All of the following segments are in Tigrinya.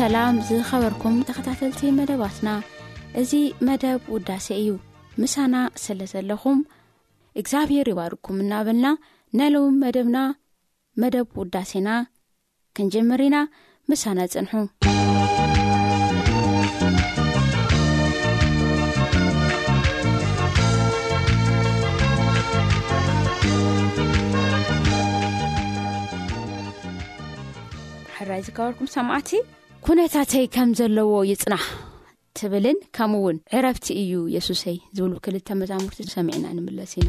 ሰላም ዝኸበርኩም ተኸታተልቲ መደባትና እዚ መደብ ውዳሴ እዩ ምሳና ስለ ዘለኹም እግዚኣብሔር ይባርኩም እናበልና ናይለው መደብና መደብ ውዳሴና ክንጀምር ኢና ምሳና ፅንሑ ሕራይ ዝከበርኩም ማዓቲ ሁነታተይ ከም ዘለዎ ይፅናሕ ትብልን ከምኡ እውን ዕረፍቲ እዩ የሱሰይ ዝብሉ ክልተ መዛሙርቲ ሰሚዕና ንምለስ ኢና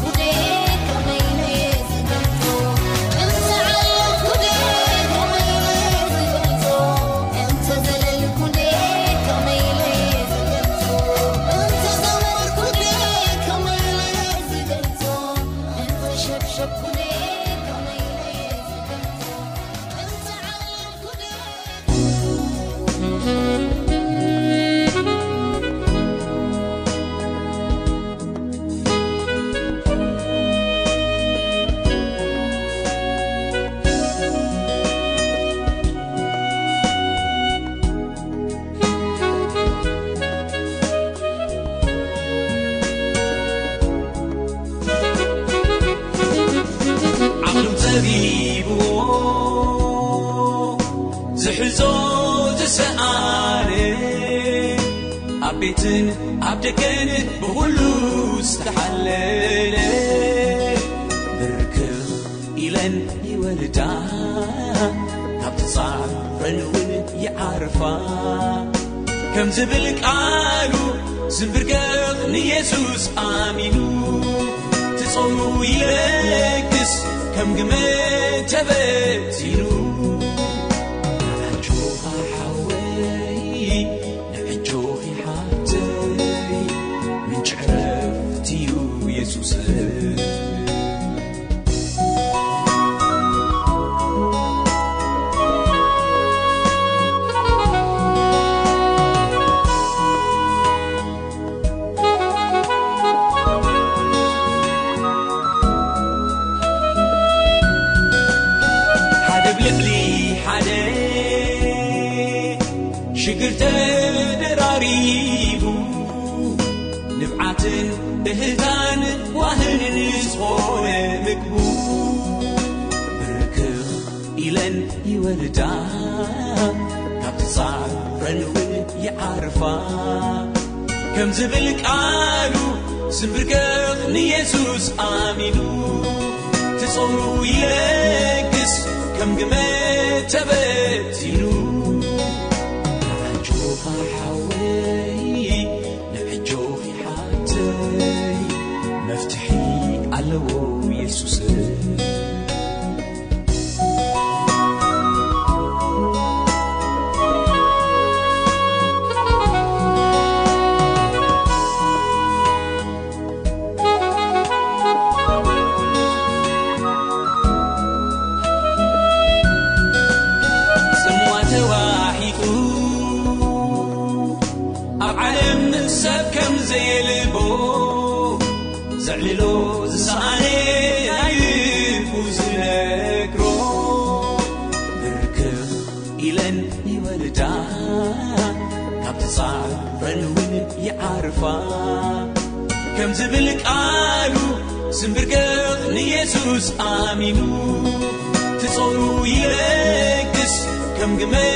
ዝብልቃሉ ዝምብርገቕ ንየሱስ ኣሚኑ ትጽሩ ይረግስ ከም ግመ ተበቲኑ ويسس aმინუ თწორუ ირედეს kემგმე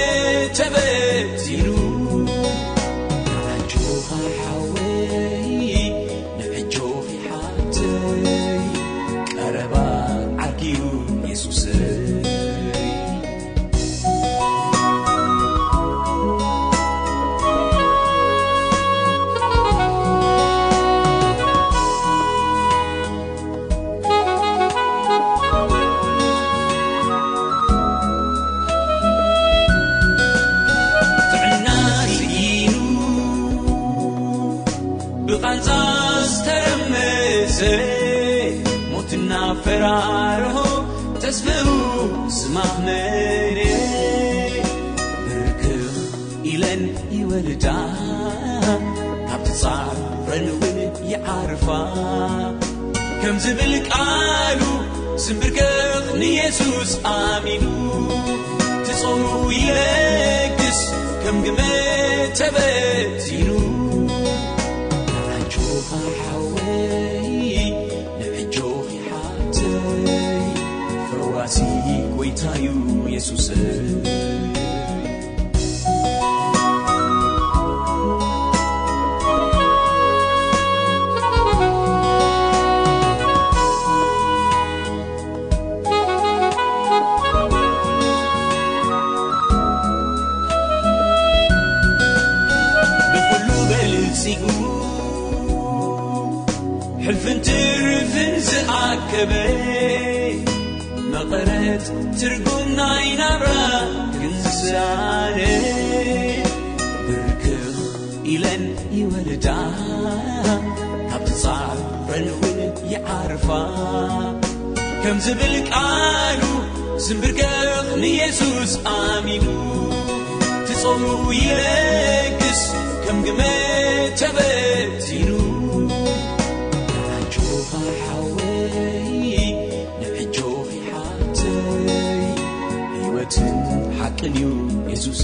ከም ዝብል ቃሉ ስምብርከኽ ንየሱስ ኣሚኑ ትጽሩ ይለግስ ከም ግመ ተበቲኑ ካናጆኻሓወይ ንዕጆኺሓትወይ ሕዋሲ ጐይታዩ የሱስ ኢለን ይወልዳ ካብ ትፃረልው ይዓርፋ ከም ዝብል ቃሉ ስምብርገቕ ንየሱስ ኣሚኑ ትጸው የግስ ከም ግመ ተበቲኑ ጆኻሓወይ ንዕጆኺሓተወይ ህወትን ሓቅን እዩ የሱስ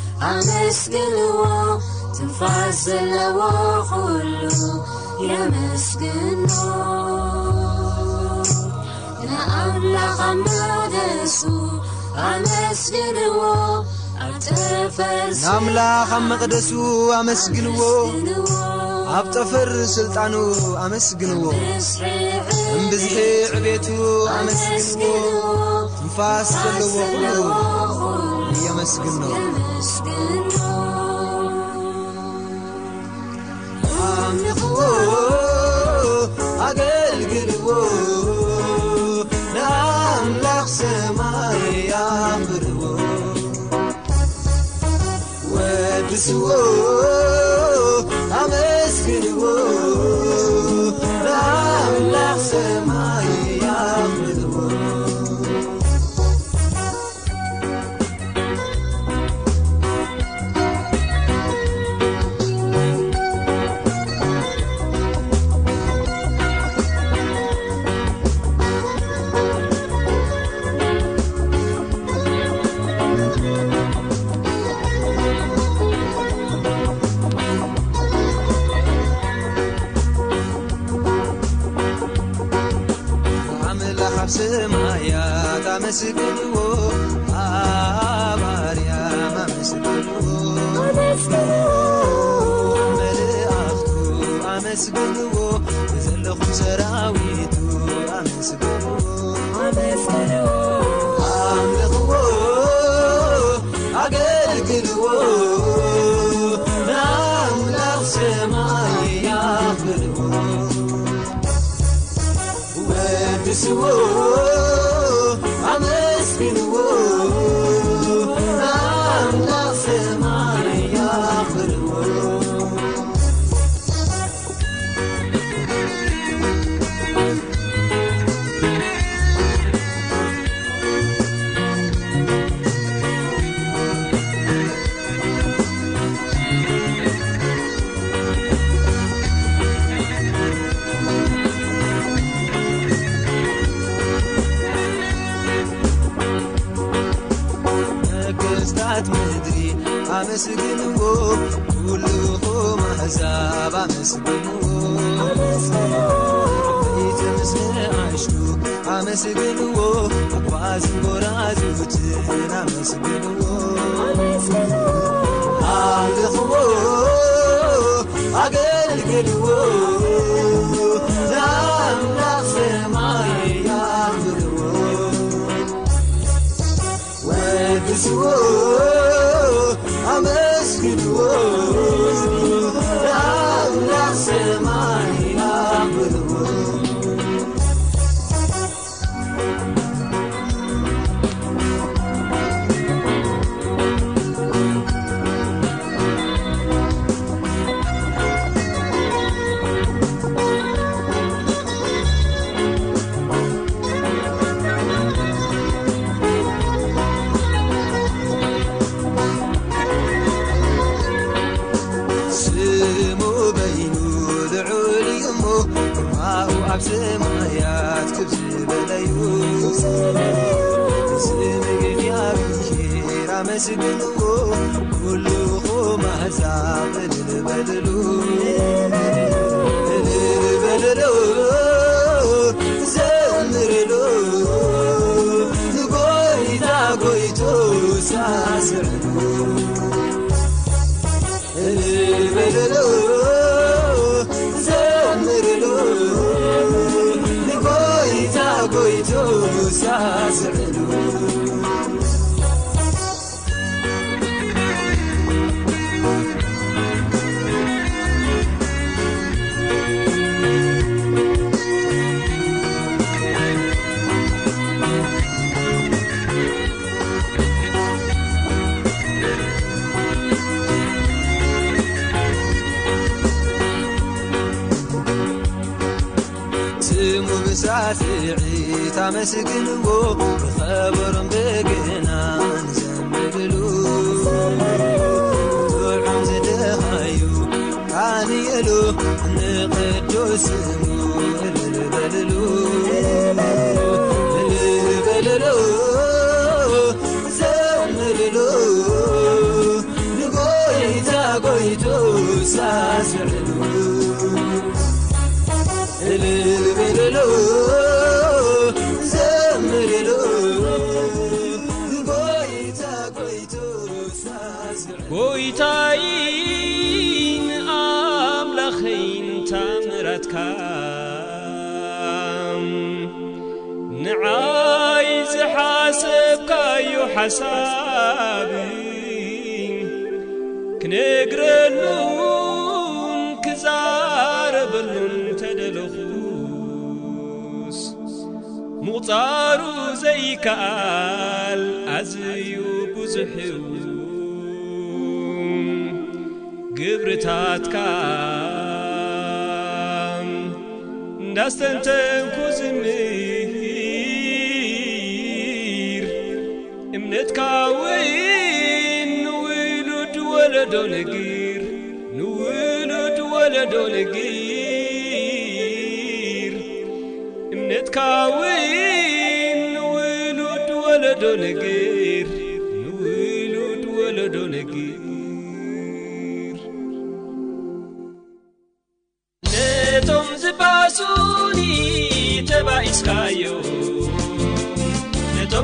ንኣምላኽ ኣብ መቕደሱ ኣመስግንዎ ኣብ ጠፈር ስልጣኑ ኣመስግንዎ እምብዝሒ ዕብቱ ኣመስግንዎ ትንፋስ ዘለዎ ኽሉ علقر للسميرو ስማያት ኣመስገዎ ባርያ ኣመስገ መርእፍቱ ኣመስግዎ ዘለኹም ሰራዊቱ مزب مس زرزت م ساسل ዎ خرز زዩ ل ق ي ሓሳብ ክነግረሉን ክዛረበሉም ተደለኹስ ምቕፃሩ ዘይከኣል ኣዝ ዩ ብዙሕ ግብሪታትካ እንዳስተንተንኩዝም ንሉ ወለዶ ርእምነትካይ ንይሉድ ወለዶ ግ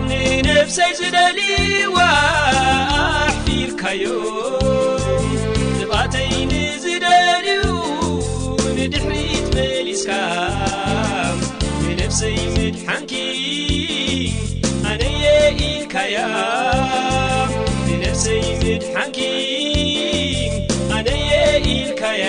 ንነብሰይ ዝደሊዋ ኣሕፊርካዮ ዝባተይኒ ዝደልዩ ንድሕት መሊስካ ንነፍሰይ ዝድሓንኪ ኣደየ ኢልካያ ንነፍሰይ ዝድሓንኪ ኣደየ ኢልካያ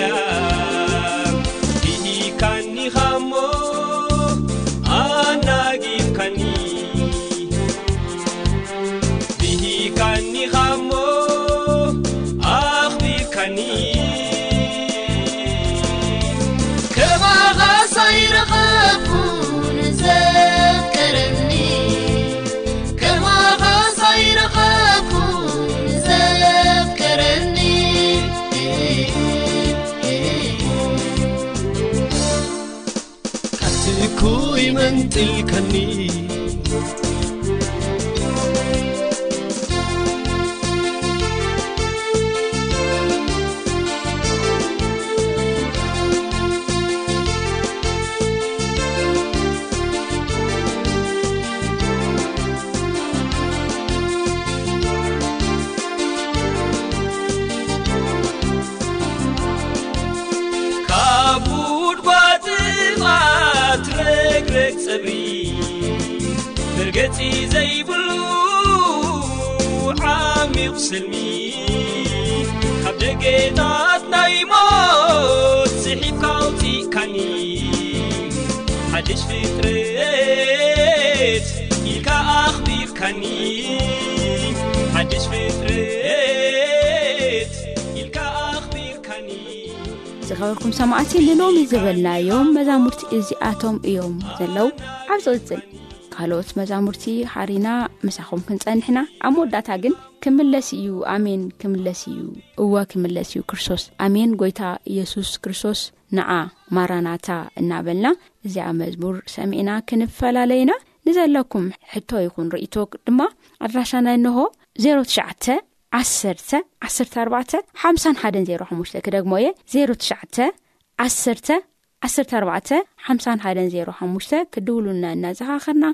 ገፂ ዘይብሉ ዓሚቑ ስልሚ ካብ ደጌታት ናይሞት ዝሒብካውፂእ ካኒ 1ሽ ፍርት ኢልካ ኣኽቢርካኒሽፍኣቢር ዝኸበርኩም ሰማዕቲ ንኖሚ ዝበልናዮም መዛሙርቲ እዚኣቶም እዮም ዘለዉ ኣብ ዝቕፅን ሃልኦት መዛሙርቲ ሓሪና ምሳኹም ክንፀኒሕና ኣብ መወዳእታ ግን ክምለስ እዩ ኣሜን ክምለስ እዩ እዋ ክምለስ እዩ ክርስቶስ ኣሜን ጎይታ ኢየሱስ ክርስቶስ ንኣ ማራናታ እናበልና እዚኣ መዝሙር ሰሚዒና ክንፈላለዩና ንዘለኩም ሕቶ ይኹን ርእቶ ድማ ኣድራሻና ንሆ ዜትሽዓ 1 1ኣባ ሓ 1 ዜሓሽ ክደግሞ እየ ዜትሸዓ ዓስርተ 14 51 0ሓሙሽ ክድውሉና እናዝሓኸርና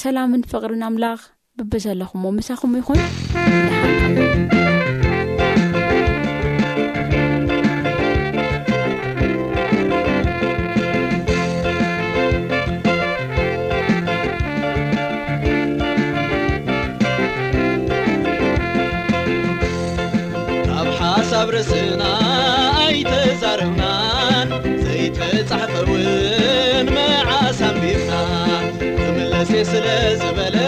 ሰላምን ፍቕሪን ኣምላኽ ብብዘለኹም ዎ መሳኹም ይኹን سرزبل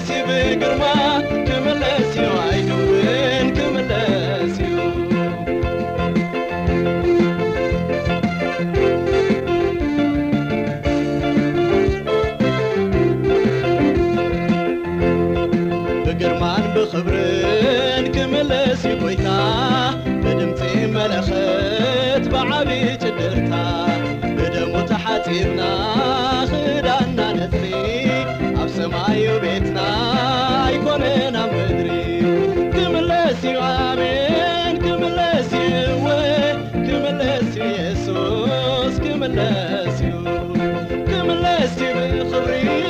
ር ዩ ይን ዩብግርማን ብክብርን ክምለስዩ ኮይታ ብድምፂ መለክት ብዓብዪ ጭድርታት ብደሙ ተሓፂብና نمدركملس عمن كملاس كاس يسوس ك كا خر